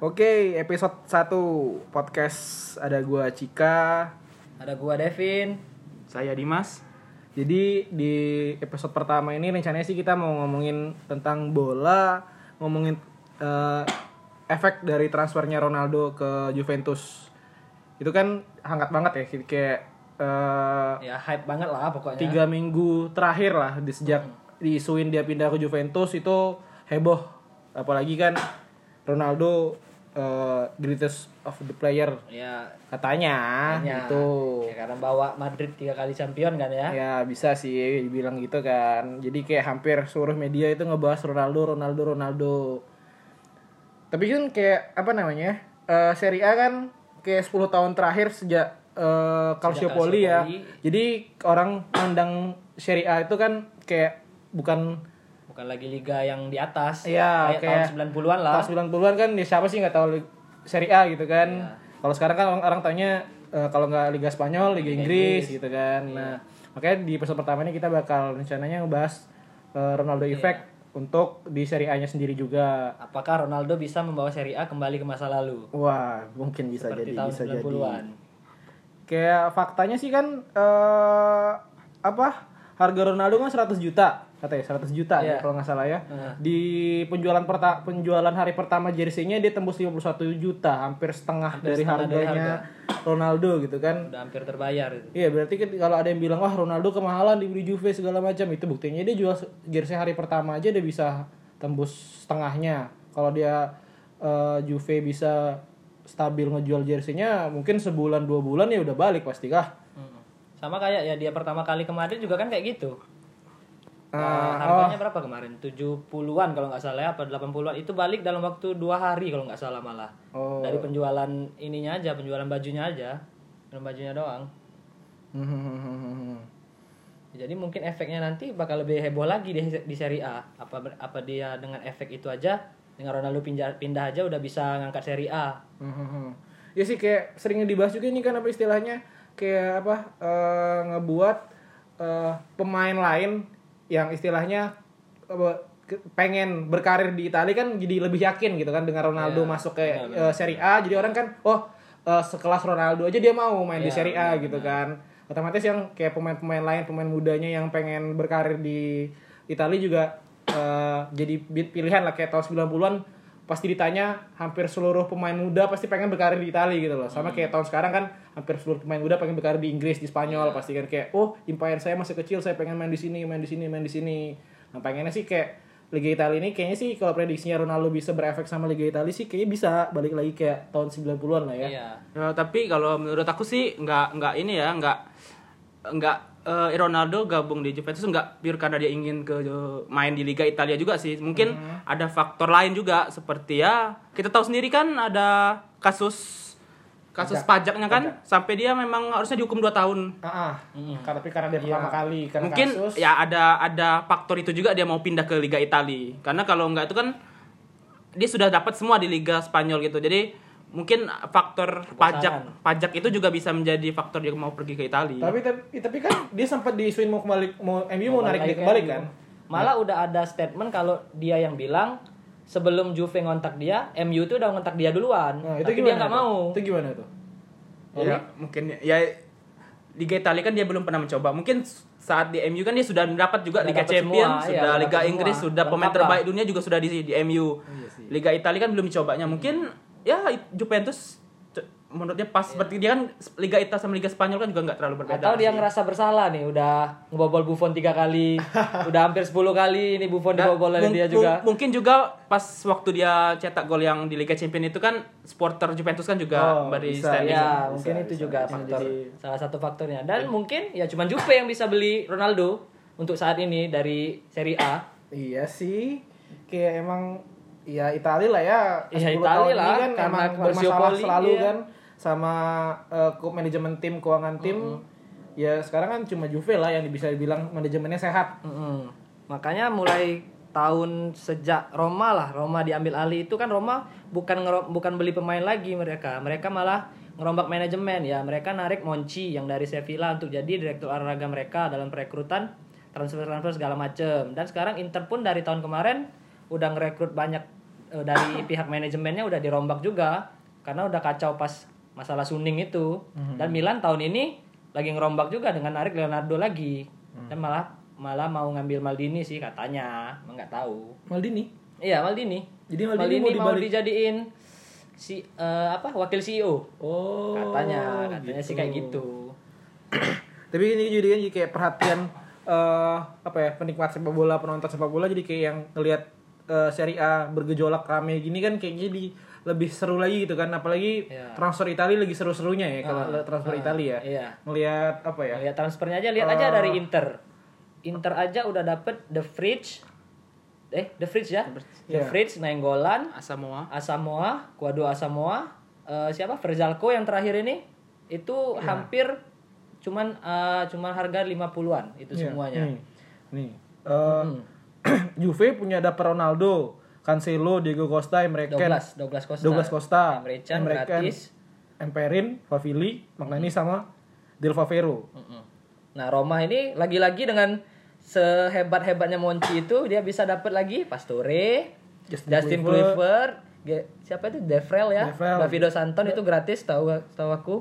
Oke, episode 1 podcast ada gua Cika. Ada gua Devin. Saya Dimas. Jadi di episode pertama ini rencananya sih kita mau ngomongin tentang bola, ngomongin eh, efek dari transfernya Ronaldo ke Juventus. Itu kan hangat banget ya, kayak eh, Ya hype banget lah pokoknya. tiga minggu terakhir lah di sejak diisuin dia pindah ke Juventus itu heboh apalagi kan Ronaldo eh, greatest of the player. Ya, katanya gitu. Ya, karena bawa Madrid tiga kali champion kan ya. ya bisa sih dibilang gitu kan. Jadi kayak hampir seluruh media itu ngebahas Ronaldo Ronaldo Ronaldo. Tapi kan kayak apa namanya eh Serie A kan kayak 10 tahun terakhir sejak eh Calciopoli ya. Jadi orang mandang Serie A itu kan kayak bukan Bukan lagi liga yang di atas. Iya, kayak, kayak tahun 90-an lah. tahun 90-an kan ya siapa sih nggak tahu Serie A gitu kan. Iya. Kalau sekarang kan orang, orang taunya eh, kalau nggak Liga Spanyol, Liga, Inggris, Inggris. gitu kan. Nah, makanya di episode pertama ini kita bakal rencananya ngebahas eh, Ronaldo Iya. Effect untuk di Serie A-nya sendiri juga. Apakah Ronaldo bisa membawa Serie A kembali ke masa lalu? Wah, mungkin bisa Seperti jadi tahun bisa jadi. 90-an. Kayak faktanya sih kan eh apa? Harga Ronaldo kan 100 juta katanya 100 juta ya Iya. kalau nggak salah ya. Nah. Di penjualan perta penjualan hari pertama jersey-nya dia tembus 51 juta, hampir setengah dari setengah dari harganya Ronaldo gitu kan. Udah hampir terbayar itu. Iya berarti kan kalau ada yang bilang wah Ronaldo kemahalan dibeli Juve segala macam itu buktinya dia jual jersey hari pertama aja dia bisa tembus setengahnya. Kalau dia eh, Juve bisa stabil ngejual jersey-nya mungkin sebulan dua bulan ya udah balik pasti kah? Hmm. Sama kayak ya dia pertama kali ke Madrid juga kan kayak gitu. Nah, harganya berapa kemarin? 70-an kalau nggak salah ya, apa 80-an. Itu balik dalam waktu dua hari kalau nggak salah malah. Oh. Dari penjualan ininya aja, penjualan bajunya aja. Penjualan bajunya doang. Hmm. Jadi mungkin efeknya nanti bakal lebih heboh lagi di, di Serie A. Apa apa dia dengan efek itu aja dengan Ronaldo pindah pindah aja udah bisa ngangkat Serie A. Hmm. Ya sih kayak sering dibahas juga ini kan apa istilahnya kayak apa eh, ngebuat eh, pemain lain yang istilahnya pengen berkarir di Italia kan jadi lebih yakin gitu kan dengan Ronaldo Iya, masuk ke benar, eh, Serie A. Jadi orang kan oh eh, sekelas Ronaldo aja dia mau main di Iya, Serie A benar, gitu kan. Otomatis yang kayak pemain-pemain lain pemain mudanya yang pengen berkarir di Italia juga eh, jadi pilihan lah kayak tahun 90-an pasti ditanya hampir seluruh pemain muda pasti pengen berkarir di Italia gitu loh. Sama kayak tahun sekarang kan hampir seluruh pemain muda pengen berkarir di Inggris, di Spanyol pasti kan kayak oh impian saya masih kecil saya pengen main di sini, main di sini, main di sini. Nah, pengennya sih kayak Liga Italia ini kayaknya sih kalau prediksinya Ronaldo bisa berefek sama Liga Italia sih kayaknya bisa balik lagi kayak tahun 90-an lah ya. Iya. Ya, tapi kalau menurut aku sih nggak nggak ini ya nggak nggak eh, Ronaldo gabung di Juventus nggak pure karena dia ingin ke main di Liga Italia juga sih. Mungkin ada faktor lain juga seperti ya kita tahu sendiri kan ada kasus kasus Pajak. pajaknya kan sampai dia memang harusnya dihukum 2 tahun. Ah, ah. tapi karena dia pertama kali karena Mungkin kasus ya ada ada faktor itu juga dia mau pindah ke Liga Italia. Karena kalau nggak itu kan dia sudah dapat semua di Liga Spanyol gitu. Jadi mungkin faktor pajak pajak itu juga bisa menjadi faktor dia mau pergi ke Italia. tapi, tapi tapi kan dia sempat diisuin mau kembali mau MU mau, narik dia balik kembali ke kan. Malah udah ada statement kalau dia yang bilang sebelum Juve ngontak dia, MU itu udah ngontak dia duluan. Nah, itu tapi gimana? dia nggak mau. Itu gimana tuh? ya mungkin ya Liga Italia kan dia belum pernah mencoba. Mungkin saat di MU kan dia sudah mendapat juga Sudah Liga Champions, semua, sudah iya, Liga Inggris, semua. sudah pemain terbaik dunia juga sudah di di MU. Liga Italia kan belum dicobanya. Mungkin ya Juventus c- menurutnya pas seperti dia kan Liga Italia sama Liga Spanyol kan juga nggak terlalu berbeda. Atau dia sih. ngerasa bersalah nih, udah ngebobol Buffon tiga kali, udah hampir 10 kali ini Buffon Dan dibobol oleh dia juga. mungkin juga pas waktu dia cetak gol yang di Liga Champions itu kan supporter Juventus kan juga Oh, beri bisa, standing. Ya, bisa, mungkin itu bisa, juga bisa faktor jadi- salah satu faktornya. Dan mungkin ya cuman Juve yang bisa beli Ronaldo untuk saat ini dari Serie A. Iya sih, kayak emang ya Italia lah ya. Iya, 10 Italia tahun lah, ini kan karena emang selalu iya. kan sama ku- manajemen tim, keuangan tim. Ya sekarang kan cuma Juve lah yang bisa dibilang manajemennya sehat. Mm-mm. Makanya mulai tahun sejak Roma lah, Roma diambil alih itu kan Roma bukan bukan beli pemain lagi mereka. Mereka malah ngerombak manajemen ya. Mereka narik Monchi yang dari Sevilla untuk jadi direktur olahraga mereka dalam perekrutan transfer-transfer segala macem. Dan sekarang Inter pun dari tahun kemarin udah ngerekrut banyak dari pihak manajemennya udah dirombak juga karena udah kacau pas masalah Suning itu. Mhm. Dan Milan tahun ini lagi ngerombak juga dengan narik Leonardo lagi. Mhm. Dan malah malah mau ngambil Maldini sih katanya, nggak tahu. Maldini. Iya Maldini. Jadi Maldini mau mau, dibalik- dijadiin si eh, apa wakil CEO Oh. katanya katanya sih kayak gitu. Tapi ini jadi jadi kayak perhatian eh apa ya penikmat sepak bola penonton sepak bola jadi kayak yang ngelihat eh, Serie A bergejolak rame gini kan kayaknya jadi lebih seru lagi gitu kan apalagi Iya. transfer Italia lagi seru-serunya ya kalau Ah, transfer ah, Italia ya. iya. Ngelihat apa ya? Lihat transfernya aja, lihat aja Eh. dari Inter. Inter aja udah dapet The Fridge. Eh, The Fridge ya? The Iya. Fridge, Nainggolan, Asamoah. Asamoah, Kuado Asamoah, eh, siapa? Verzalco yang terakhir ini itu Iya. hampir cuman eh, cuman harga 50-an itu Iya, semuanya. Nih. nih. Eh, Juve punya dapat Ronaldo, Cancelo, Diego Costa, Emre Can, 12, 12 Costa. Douglas Costa, Emre Can Emre Can, gratis. Emperin, Favili, Magnani sama Del Favero. Mm-mm. Nah, Roma ini lagi-lagi dengan sehebat-hebatnya Monchi itu dia bisa dapat lagi Pastore, Justin Justin, Kluivert. Siapa itu Devrel ya, Devrel. Davido Santon itu gratis tahu tahu aku.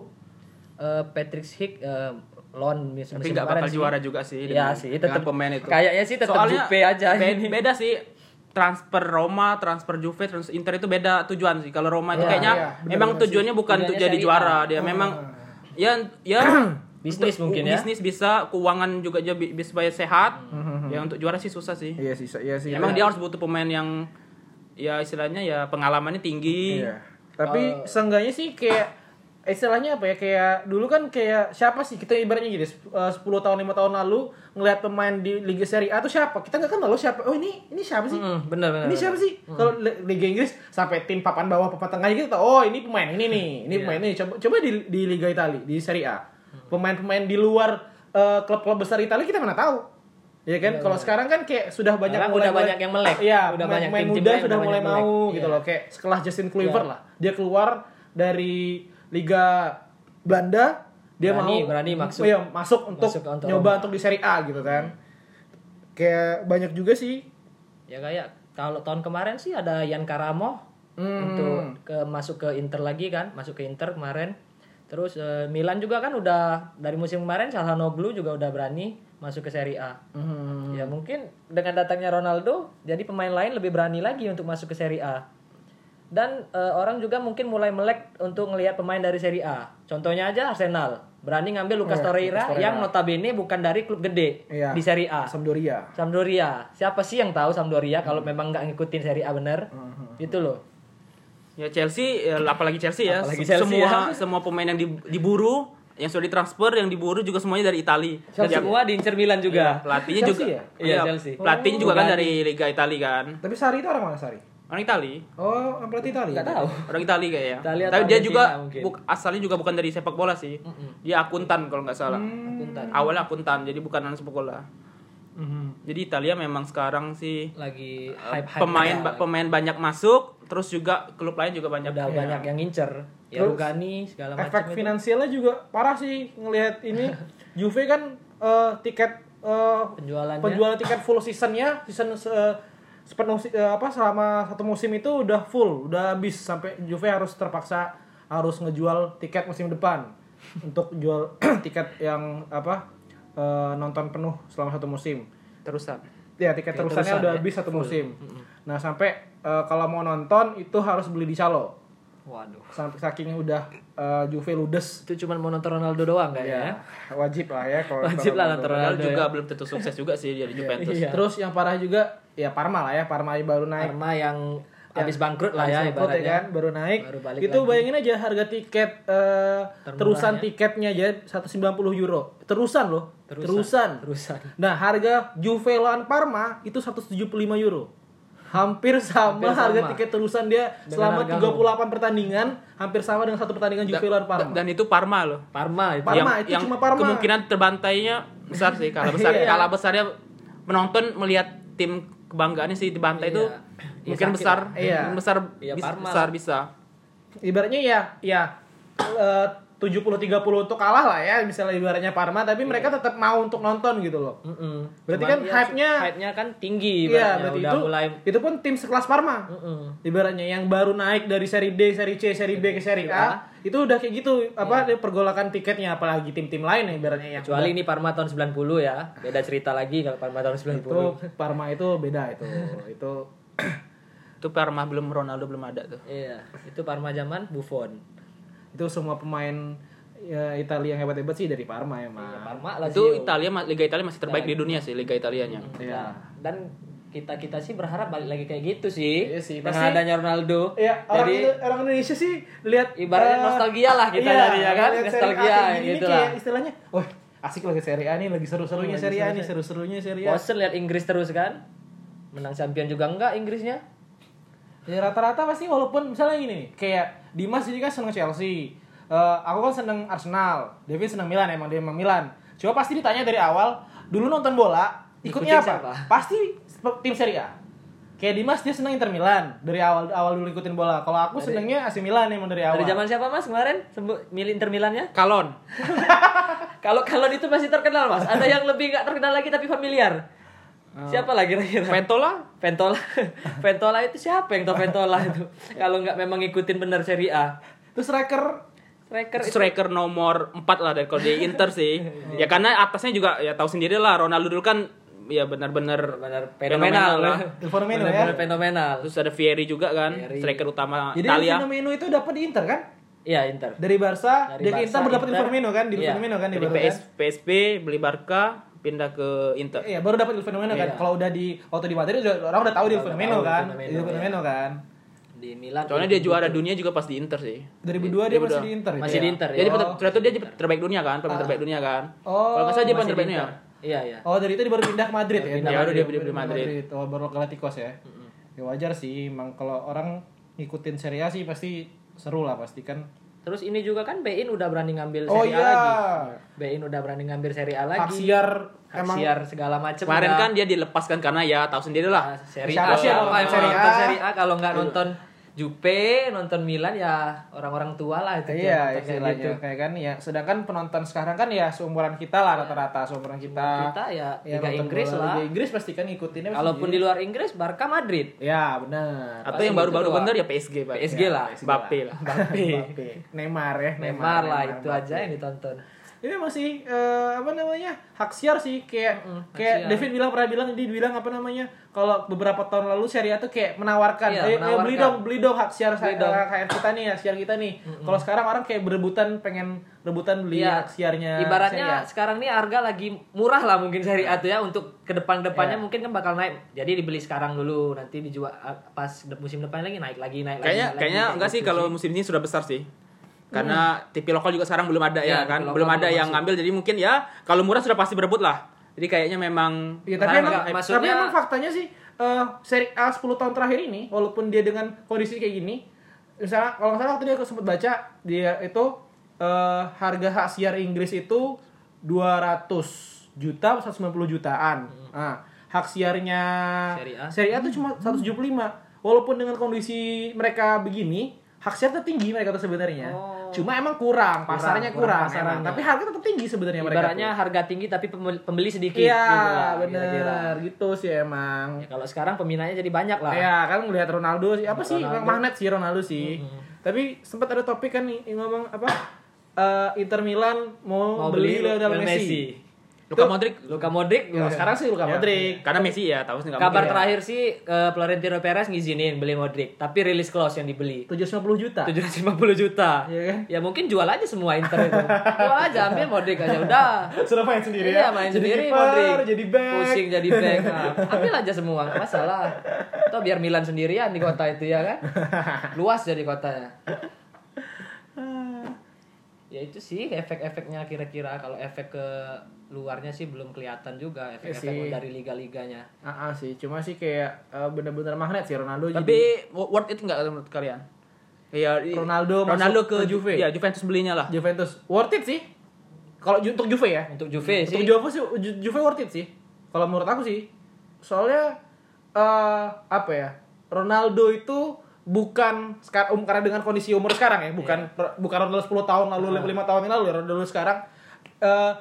Eh, Patrick Schick eh, loan musim Tapi nggak bakal sih. juara juga sih Iya dengan- sih, tetap pemain itu. Kayaknya sih tetap Soalnya Juve aja be- ini. Beda sih transfer Roma, transfer Juve, transfer Inter itu beda tujuan sih. Kalau Roma itu Iya, kayaknya iya, bener memang banget tujuannya bukan Tujuannya untuk jadi juara, dia memang ya ya Bisnis untuk- mungkin ya. Bisnis bisa, keuangan juga dia bi- bisa supaya sehat. Ya untuk juara sih susah sih. Iya sih, iya sih. Emang dia harus butuh pemain yang ya istilahnya ya pengalamannya tinggi. Iya. Tapi seenggaknya sih kayak istilahnya apa ya kayak dulu kan kayak siapa sih? Kita ibaratnya gini eh, 10 tahun 5 tahun lalu ngelihat pemain di Liga Serie A tuh siapa? Kita nggak kenal loh siapa. Oh ini ini siapa sih? Mm, bener bener. ini siapa sih? Kalau Li- Liga Inggris sampai tim papan bawah papan tengah gitu oh ini pemain ini nih ini Iya. pemain ini. Coba coba di, di Liga Italia di Serie A. Pemain-pemain di luar eh, klub-klub besar Italia kita mana tahu? Ya kan? Kalau sekarang kan kayak sudah banyak Sekarang udah banyak yang melek. iya Udah pemain, banyak pemain tim-tim muda sudah udah mulai melek. mau gitu Iya. loh. Kayak setelah Justin Kluivert Iya. lah. Dia keluar dari Liga Belanda dia Berani- mau berani masuk. iya, masuk untuk Masuk untuk nyoba Roma. untuk di Serie A gitu kan kayak banyak juga sih Ya kayak kalau tahun kemarin sih ada Yan Karamo Hmm. untuk ke masuk ke Inter lagi kan, masuk ke Inter kemarin. Terus eh, Milan juga kan udah dari musim kemarin Calhanoglu juga udah berani masuk ke Serie A. Hmm. Ya mungkin dengan datangnya Ronaldo, jadi pemain lain lebih berani lagi untuk masuk ke Serie A. Dan eh, orang juga mungkin mulai melek untuk ngelihat pemain dari Serie A. Contohnya aja Arsenal, berani ngambil Lucas Oh, Torreira, yang notabene bukan dari klub gede Iya. di Serie A. Sampdoria Sampdoria. Siapa sih yang tahu Sampdoria kalau memang nggak ngikutin Serie A bener? Gitu loh. Ya Chelsea, ya, apalagi Chelsea ya. Apalagi Se- Chelsea semua ya. semua pemain yang di- diburu, yang sudah ditransfer, yang diburu juga semuanya dari Italia. Dan semua diincer Milan juga. Pelatihnya Chelsea juga. ya? Iya, Chelsea. Pelatihnya juga kan dari Liga Italia kan. tapi Sari itu orang mana Sari Orang Italia. oh pelatih Italia Nggak tahu. Orang Italia kayaknya. Italia atau Tapi dia juga buk- asalnya juga bukan dari sepak bola sih. Dia akuntan kalau nggak salah. Hmm. Akuntan. Awalnya akuntan, jadi bukan anak sepak bola. Mhm. Jadi Italia memang sekarang sih Lagi eh, hype-hype pemain ya. ba- pemain banyak masuk, terus juga klub lain juga banyak. udah Iya. banyak yang ngincer. Ya Terus, Rugani segala macam efek itu. finansialnya juga parah sih ngelihat ini Juve kan eh, tiket Penjualannya. penjualan tiket full seasonnya season se- sepenuh eh, apa selama satu musim itu udah full udah habis sampai Juve harus terpaksa harus ngejual tiket musim depan. Untuk jual tiket yang apa eh, nonton penuh selama satu musim. Terusan. ya tiket terusannya terusan udah ya, habis satu musim. Nah sampai eh, kalau mau nonton itu harus beli di calo Waduh. sampai saking udah eh, Juve ludes Itu cuma mau nonton Ronaldo doang kayaknya. ya wajib lah ya kalau Wajib lah nonton Padahal Ronaldo. juga ya. belum tentu sukses juga sih dari Juventus. Iya. terus yang parah juga ya Parma lah ya Parma baru naik Parma yang habis bangkrut lah ya bangkrut ibaratnya. kan baru naik Baru balik itu lagi. bayangin aja harga tiket eh, terusan ya. tiketnya aja 190 euro terusan loh terusan, Terusan. nah harga Juve lawan Parma itu 175 euro hampir sama Hampir sama. harga tiket terusan dia Dengan selama harga 38 pertandingan hampir sama dengan satu pertandingan Juve lawan Parma Dan itu Parma loh. Parma itu. Parma. itu cuma Parma. kemungkinan terbantainya besar sih kalah besar Iya. kalah besarnya penonton melihat tim kebanggaannya sih dibantai Iya. itu Iya, mungkin sakit besar. Iya. besar Iya, bis- besar bisa ibaratnya ya ya eh, 70-30 untuk kalah lah ya misalnya ibaratnya Parma tapi mereka tetap mau untuk nonton gitu loh. Mm-mm. Berarti Cuman kan ya, hype-nya- hype-nya kan tinggi Iya, ibaratnya. berarti udah itu mulai itu pun tim sekelas Parma. Mm-mm. Ibaratnya yang baru naik dari seri D, seri C, seri B ke seri A, itu udah kayak gitu apa Iya. pergolakan tiketnya apalagi tim-tim lain ya ibaratnya yang kecuali ini Parma tahun 90 ya. Beda cerita lagi kalau Parma tahun 90. itu Parma itu beda itu. itu Itu Parma belum Ronaldo belum ada tuh. Iya, itu Parma zaman Buffon. Itu semua pemain ya, Italia yang hebat-hebat sih dari Parma emang. Iya, Parma Itu Lazio. Italia Liga Italia masih terbaik di dunia sih Liga Italianya. Iya. Nah, dan kita kita sih berharap balik lagi kayak gitu sih. Iya sih, Dengan pasti- adanya Ronaldo. Ya, orang, Jadi orang Indonesia sih lihat Ibaratnya eh, nostalgia lah kita iya, dari ya kan? Nostalgia gitu nih kayak lah. istilahnya, wah asik lagi Serie A nih, lagi seru-serunya Serie A nih, seru-seru. seru-serunya Serie A. bosen lihat Inggris terus kan. Menang champion juga enggak Inggrisnya. Ya rata-rata pasti walaupun misalnya gini nih, kayak Dimas ini kan seneng Chelsea, Eh, aku kan seneng Arsenal, David seneng Milan emang dia emang Milan. Coba pasti ditanya dari awal, dulu nonton bola, ikutnya apa? siapa? Pasti tim Serie A. Kayak Dimas dia seneng Inter Milan dari awal awal dulu ikutin bola. Kalau aku senengnya AC Milan emang dari awal. Dari zaman siapa Mas kemarin? Sembuh milih Inter Milannya? Kalon. Kalau kalau itu masih terkenal Mas. Ada yang lebih nggak terkenal lagi tapi familiar. Oh. Siapa lagi kira-kira? Ventola Ventola. Ventola itu siapa yang tahu Ventola itu? Kalau nggak memang ngikutin benar Serie A. Terus striker Striker itu striker nomor 4 lah dari kalau di Inter sih. ya karena atasnya juga ya tahu sendiri lah Ronaldo dulu kan ya benar-benar benar fenomenal fenomenal lah. Formenno ya. Fenomenal. Terus ada Fieri juga kan, Fieri. striker utama Jadi Italia. Fenomeno itu dapat di Inter kan? Iya Inter. Dari Barca, Dari dia ke Barca, Inter baru dapat Inter. Fenomeno kan? Di Iya. Fenomeno kan di Dari PS, kan? PSP beli Barca, pindah ke Inter. Iya, baru dapat Il Fenomeno kan. Iya. Kalau udah di waktu di Madrid udah orang udah tahu di Il Fenomeno kan. Il Fenomeno, Il Fenomeno kan. Di Milan. Soalnya dia juara dunia juga pas di Inter sih. 2002 dia masih di Inter. Masih ya? di Inter Jadi ya. Oh. ternyata dia terbaik dunia kan, pemain terbaik dunia kan. Oh, Kalau nggak salah dia pemain terbaik dunia. Inter. Iya iya. Oh, dari itu dia baru pindah ke Madrid ya. Pindah Ya, baru dia pindah ke Madrid. Oh, baru Galacticos ya. Ya wajar sih, emang kalau orang ngikutin Serie A sih pasti seru lah pasti kan. Terus ini juga kan Bein udah berani ngambil Oh, Serie A iya. lagi. Bein udah berani ngambil Serie A lagi. Haksiar emang Haksiar segala macam. Kemarin udah. kan dia dilepaskan karena ya tahu sendiri lah. Serie Siapa A nonton A? Serie A kalau nggak nonton Jupe, nonton Milan ya orang-orang tua lah itu Iya, nonton kayak gitu. kayak kan ya. Sedangkan penonton sekarang kan ya seumuran kita lah rata-rata seumuran kita. Kita ya Ya, Liga Inggris bola lah. Liga Inggris pasti kan ngikutinnya. Kalaupun di luar Inggris, Barca Madrid. Ya, benar. Atau Pasti yang baru-baru gitu, bener ya PSG. PSG lah. Mbappe lah. Mbappe. Mbappe. Neymar ya, Neymar lah itu Mbappe. aja yang ditonton. Ini masih eh, apa namanya hak siar sih kayak hak kayak siar. David bilang pernah bilang dia bilang apa namanya kalau beberapa tahun lalu Serie A tuh kayak menawarkan Iya, "Eh, eh, menawarkan. beli dong beli dong hak siar Beli hak, dong. hak kita nih hak siar kita nih kalau sekarang orang kayak berebutan pengen rebutan beli Iya. hak siarnya Ibaratnya A. sekarang nih harga lagi murah lah mungkin Serie A tuh ya untuk ke depan-depannya Iya. mungkin kan bakal naik. Jadi dibeli sekarang dulu, nanti dijual ah, pas musim depan lagi naik lagi naik Kayaknya lagi. kayaknya lagi, enggak sih gitu kalau musim ini sudah besar sih. Karena TV lokal juga sekarang belum ada ya, Iya, kan, belum ada yang masuk. ngambil jadi mungkin ya kalau murah sudah pasti berebut lah. Jadi kayaknya memang Iya, tapi emang, maksudnya- tapi emang faktanya sih eh Serie A 10 tahun terakhir ini walaupun dia dengan kondisi kayak gini misalnya kalau nggak salah waktu dia aku sempat baca dia itu eh, harga hak siar Inggris itu 200 juta 190 jutaan. Nah, hak siarnya Serie A? Serie A tuh cuma 175. Walaupun dengan kondisi mereka begini, hak tuh tinggi mereka tuh sebenarnya. Oh. Cuma emang kurang, pasarnya kurang kurang, pasarnya. emang. Tapi harga tetap tinggi sebenarnya mereka. Ibaratnya harga tinggi tapi pembeli, sedikit Iya, gitu bener gitu sih emang. Ya, kalau sekarang peminatnya jadi banyak lah. Iya kan ngelihat Ronaldo sih apa sih Ronaldo. emang magnet sih Ronaldo sih. Tapi sempat ada topik kan nih ngomong apa eh, Inter Milan mau, Mau beli beli Lionel Messi. Messi. Luka Modric Luka Modric Kalau sekarang sih Luka Ya. Modric. karena Messi ya tahu sih nggak Kabar mungkin ya. terakhir sih eh, Florentino Perez ngizinin beli Modric, tapi rilis clause yang dibeli 750 juta. 750 juta. Iya kan? Ya mungkin jual aja semua Inter itu. jual aja ambil Modric aja udah. Sudah main sendiri Iya ya. main jadi sendiri kiper, Modric. jadi back. Pusing jadi back. Nah, ambil aja semua nggak masalah. Atau biar Milan sendirian di kota itu ya kan. Luas jadi kotanya. Ya itu sih efek-efeknya kira-kira kalau efek ke luarnya sih belum kelihatan juga efek-efek Iya sih. dari liga-liganya. Ah, ah sih, cuma sih kayak eh, bener-bener magnet sih Ronaldo jadi tapi worth it nggak menurut kalian Iya, Ronaldo Ronaldo ke, ke Juve. Ya, Juventus belinya lah. Juventus worth it sih. Kalau untuk Juve ya. Untuk Juve Untuk sih Juve sih Ju- Juve worth it sih. Kalau menurut aku sih. Soalnya eh apa ya? Ronaldo itu bukan sekarang um, karena dengan kondisi umur sekarang ya, bukan Iya. per- bukan Ronaldo 10 tahun lalu, 5 tahun yang lalu, ya, Ronaldo sekarang eh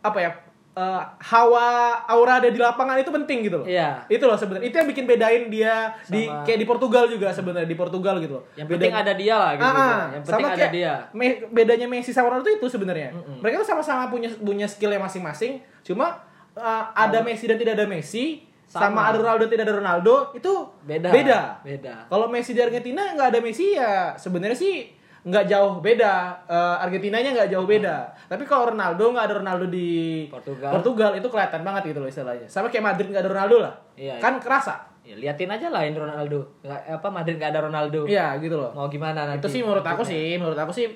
apa ya? eh, hawa aura ada di lapangan itu penting gitu loh. Iya. Itu loh sebenarnya. Itu yang bikin bedain dia di Sama- kayak di Portugal juga sebenarnya di Portugal gitu loh. Yang penting ada dia lah gitu. Ah, ah. Yang penting Sama ada kayak dia. Me- bedanya Messi sama Ronaldo itu sebenarnya. Mereka tuh sama-sama punya punya skillnya masing-masing. Cuma uh, ada Messi dan tidak ada Messi, sama, Sama. ada Ronaldo dan tidak ada Ronaldo itu Beda. Beda. Beda. Kalau Messi di Argentina nggak ada Messi ya sebenarnya sih nggak jauh beda. Uh, Argentinanya nggak jauh beda. Tapi kalau Ronaldo nggak ada Ronaldo di Portugal. Portugal itu kelihatan banget gitu loh istilahnya. Sama kayak Madrid nggak ada Ronaldo lah. Iya, kan kerasa. Ya, liatin aja lah ini Ronaldo. Nggak, apa Madrid nggak ada Ronaldo. Iya gitu loh. Mau gimana nanti? itu sih menurut aku sih menurut aku sih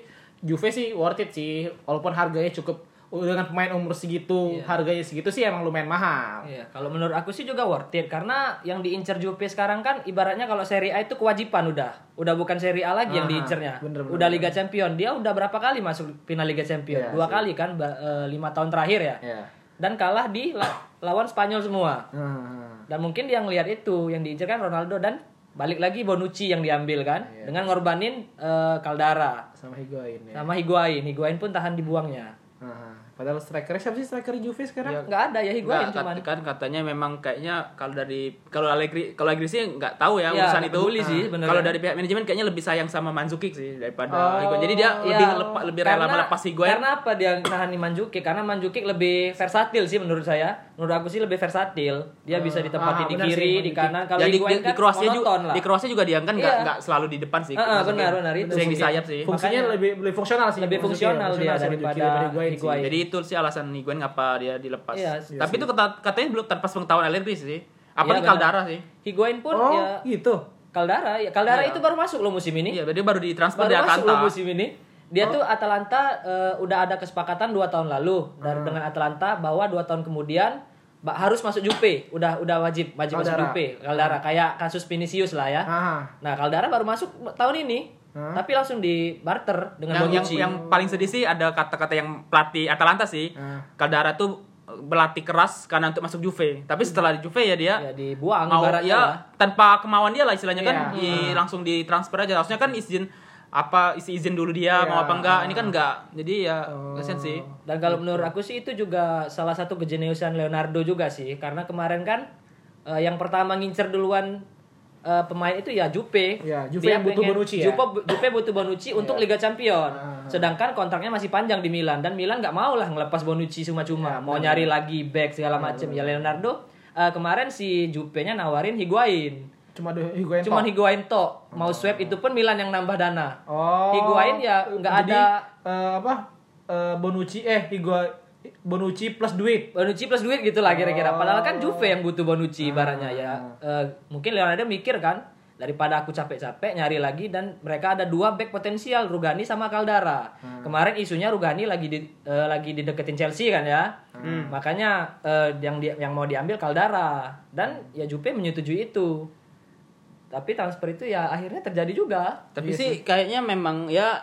Juve sih worth it sih walaupun harganya cukup dengan pemain umur segitu Iya. harganya segitu sih emang lumayan mahal Iya, kalau menurut aku sih juga worth it karena yang diincer Juve sekarang kan ibaratnya kalau Serie A itu kewajiban udah. Udah bukan Serie A lagi yang Aha, diincernya. bener, bener, udah bener. Liga Champion. Dia udah berapa kali masuk final Liga Champion? Iya Dua sih. kali kan ba- eh, lima tahun terakhir ya. ya Dan kalah di la- lawan Spanyol semua. Hmm. Dan mungkin dia ngelihat itu yang diincer kan Ronaldo dan balik lagi Bonucci yang diambil kan Iya. dengan ngorbanin eh, Caldara sama Higuain ya sama Higuain. Higuain pun tahan dibuangnya. Aha. padahal striker siapa sih striker Juve sekarang Nggak ada ya Higuain Nggak, cuman. kat- kan katanya memang kayaknya kalau dari kalau Allegri kalau Allegri sih nggak tahu ya Iya, urusan itu. peduli sih. Kalau dari pihak manajemen kayaknya lebih sayang sama Mandzukic sih daripada Oh, Higuain. Jadi dia Ya, lebih lepa- lebih rela karena- melepas Higuain. Karena apa dia nahan Mandzukic? Karena Mandzukic lebih versatil sih menurut saya. Menurut aku sih lebih versatil. Dia bisa ditempatin ah, di benar sih, kiri, di kanan. Kalau ya di, di, kan di Kroasia juga lah. di Kroasia juga dia kan nggak Iya. nggak selalu di depan sih. Ah, ah, Mandzukic. benar, benar, itu Sering di sayap sih. fungsinya Makanya- lebih lebih fungsional sih Lebih fungsional dia sama daripada Higuain. Jadi itu sih alasan Higuain ngapa dia dilepas. Iya, Tapi itu kata, katanya belum tanpa pengetahuan Allegri sih. Apalagi Iya, benar. Caldara sih. Higuain pun oh ya gitu Caldara ya Caldara Iya. itu baru masuk loh musim ini. Iya, dia baru ditransfer baru di masuk loh Atalanta. musim ini. Dia tuh Atalanta eh, udah ada kesepakatan dua tahun lalu dari dengan Atalanta bahwa dua tahun kemudian harus masuk Juve. Udah udah wajib wajib masuk Caldara. Juve. Caldara kayak kasus Vinicius lah ya. Aha. Nah, Caldara baru masuk tahun ini. Tapi langsung di barter dengan yang, yang, Bonucci. yang paling sedih sih ada kata-kata yang pelatih Atalanta sih. Ah. Caldara tuh berlatih keras karena untuk masuk Juve. Tapi setelah di Juve ya dia ya dibuang mau lah. ya tanpa kemauan dia lah istilahnya kan Iya. di- langsung ditransfer aja. Harusnya kan izin apa isi izin dulu dia Iya. mau apa enggak. Ini kan enggak. Jadi ya Oh. sih. Dan kalau menurut aku sih itu juga salah satu kejeniusan Leonardo juga sih, karena kemarin kan eh, yang pertama ngincer duluan eh, pemain itu ya Jupe. Ya, Juve Dia yang butuh Bonucci ya? Jupe, Jupe butuh Bonucci untuk Liga Champion. Ah. Sedangkan kontraknya masih panjang di Milan dan Milan nggak mau lah ngelepas Bonucci cuma-cuma, Ya, mau nyari lagi back segala macem. Ya Leonardo eh, kemarin si Jupe-nya nawarin Higuain. Cuma Higuain Cuma. Higuain tok. Mau swap itu pun Milan yang nambah dana. oh Higuain ya nggak ada eh, apa eh, Bonucci eh Higuain Bonucci plus duit Bonucci plus duit gitu lah kira-kira. Padahal kan Oh. Juve yang butuh Bonucci ibaratnya ya. Ah. Eh, mungkin Leonardo mikir kan daripada aku capek-capek nyari lagi dan mereka ada dua back potensial Rugani sama Caldara. Ah. Kemarin isunya Rugani lagi di, eh, lagi dideketin Chelsea kan ya. Hmm. Makanya eh, yang di- yang mau diambil Caldara dan ya Juve menyetujui itu. Tapi transfer itu ya akhirnya terjadi juga. Tapi sih kayaknya memang ya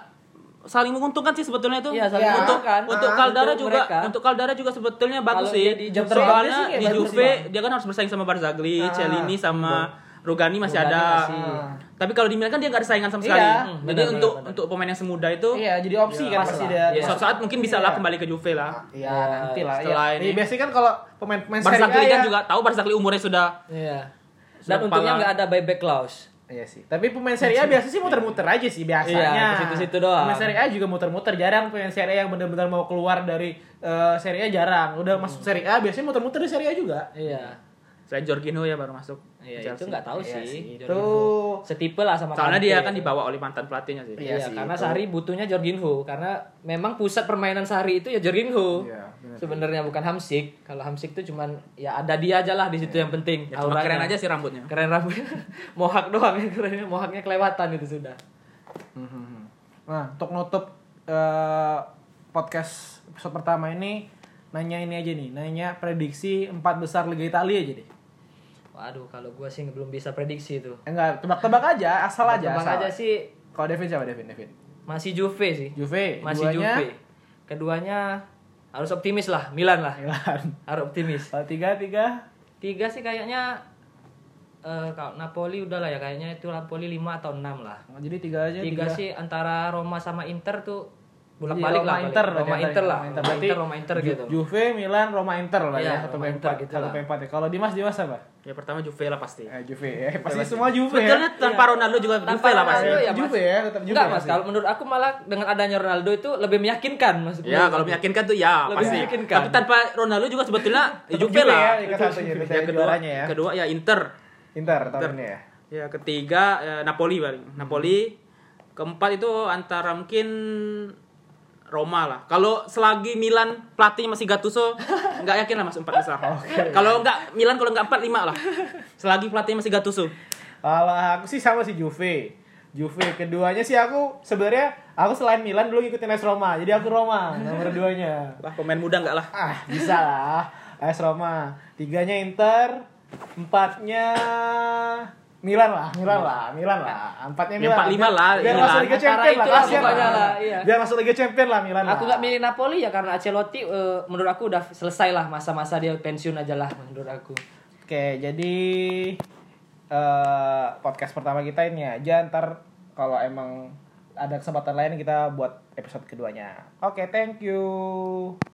saling menguntungkan sih sebetulnya itu. Iya, saling Ya. untuk menguntungkan. untuk Ah, Caldara untuk juga mereka. untuk Caldara juga sebetulnya bagus Kalau sih. di Soalnya di Juve dia kan harus bersaing sama Barzagli, Ah, Celini sama Rugani masih Rugani ada. masih. Tapi kalau di Milan kan dia nggak ada saingan sama Iya. sekali. Hmm, Jadi benar, untuk benar, benar. untuk pemain yang semuda itu iya jadi opsi kan Pas pasti lah. dia Iya. suatu saat mungkin bisa lah kembali ke Juve lah. Iya, Ya, nanti lah. setelah ya. ini. Ya, biasanya kan kalau pemain-pemain Serie A Barzagli kan ya- juga tahu Barzagli umurnya sudah Iya. Dan untungnya nggak ada buyback clause. Iya sih. Tapi pemain Serie A biasa sih muter-muter aja sih biasanya. Iya, situ-situ doang. Pemain Serie A juga muter-muter. Jarang pemain Serie A yang benar-benar mau keluar dari eh, Serie A jarang. Udah masuk Serie A biasanya muter-muter di Serie A juga. Iya. saya Jorginho ya baru masuk. Iya, Chelsea. itu nggak tahu Iya sih. sih, Jorginho. itu- setipe lah sama Soalnya Kante. dia kan dibawa oleh mantan pelatihnya sih. Iya, Iya sih, karena itu. Sari butuhnya Jorginho karena memang pusat permainan Sari itu ya Jorginho. Iya. Sebenarnya bukan Hamsik. Kalau Hamsik itu cuman ya ada dia aja lah di situ yang penting. Ya, cuma keren aja sih rambutnya. Keren rambutnya. Mohak doang ya kerennya. Mohaknya kelewatan itu sudah. Mhm. Nah, untuk nutup eh, podcast episode pertama ini nanya ini aja nih, nanya prediksi empat besar Liga Italia aja deh. Waduh, kalau gua sih belum bisa prediksi itu. Eh, enggak, tebak-tebak aja, asal aja. Tebak asal. aja sih Kalau Devin siapa Devin? Devin. masih Juve sih. Juve, Masih duanya Juve. Keduanya harus optimis lah, Milan lah. Milan. Harus optimis. Kalau tiga tiga Tiga sih kayaknya eh, kalau Napoli udah lah ya kayaknya itu Napoli 5 atau 6 lah. Jadi tiga aja. Tiga sih antara Roma sama Inter tuh bolak Iya, balik Roma lah. Inter Roma Inter lah. Roma Roma Berarti Inter, Roma Inter gitu. Juve, Milan, Roma Inter lah Iya, ya satu Roma Inter empat, gitu satu lah. per empat ya. Kalau Dimas Dimas apa? Ya pertama Juve lah pasti. Eh, Juve ya. Pasti semua Juve ya. Sebetulnya tanpa Ronaldo juga Tanpa Juve lah pasti. Ronaldo ya, Mas. Juve ya, tetap Juve. Enggak mas, kalau menurut aku malah dengan adanya Ronaldo itu lebih meyakinkan maksudku. Ya kalau meyakinkan tuh ya Lebih pasti. meyakinkan. Tapi tanpa Ronaldo juga sebetulnya ya Juve lah. ya, yang Ya, kedua, juaranya ya. kedua ya Inter. Inter tahun ini ya. Ya ketiga ya, Napoli paling. Napoli. Keempat itu antara mungkin Roma lah. Kalau selagi Milan pelatihnya masih Gattuso, nggak yakin lah masuk empat besar. Kalau nggak Milan kalau nggak empat lima lah. Selagi pelatihnya masih Gattuso. Kalau aku sih sama si Juve. Juve keduanya sih aku sebenarnya aku selain Milan dulu ngikutin AS Roma. Jadi aku Roma nomor duanya. Lah pemain muda nggak lah. Ah, bisa lah. AS Roma. Tiganya Inter, empatnya Milan lah, Milan lah, Milan lah. Empatnya Ya, Milan. empat lima lah, Biar Milan. masuk Liga Champion lah, kasihan pokoknya lah. lah, iya. Biar masuk Liga Champion lah Milan. Aku nggak milih Napoli ya karena Ancelotti eh, menurut aku udah selesai lah masa-masa dia pensiun aja lah menurut aku. Oke, jadi eh podcast pertama kita ini aja. Ntar kalau emang ada kesempatan lain kita buat episode keduanya. Oke, thank you.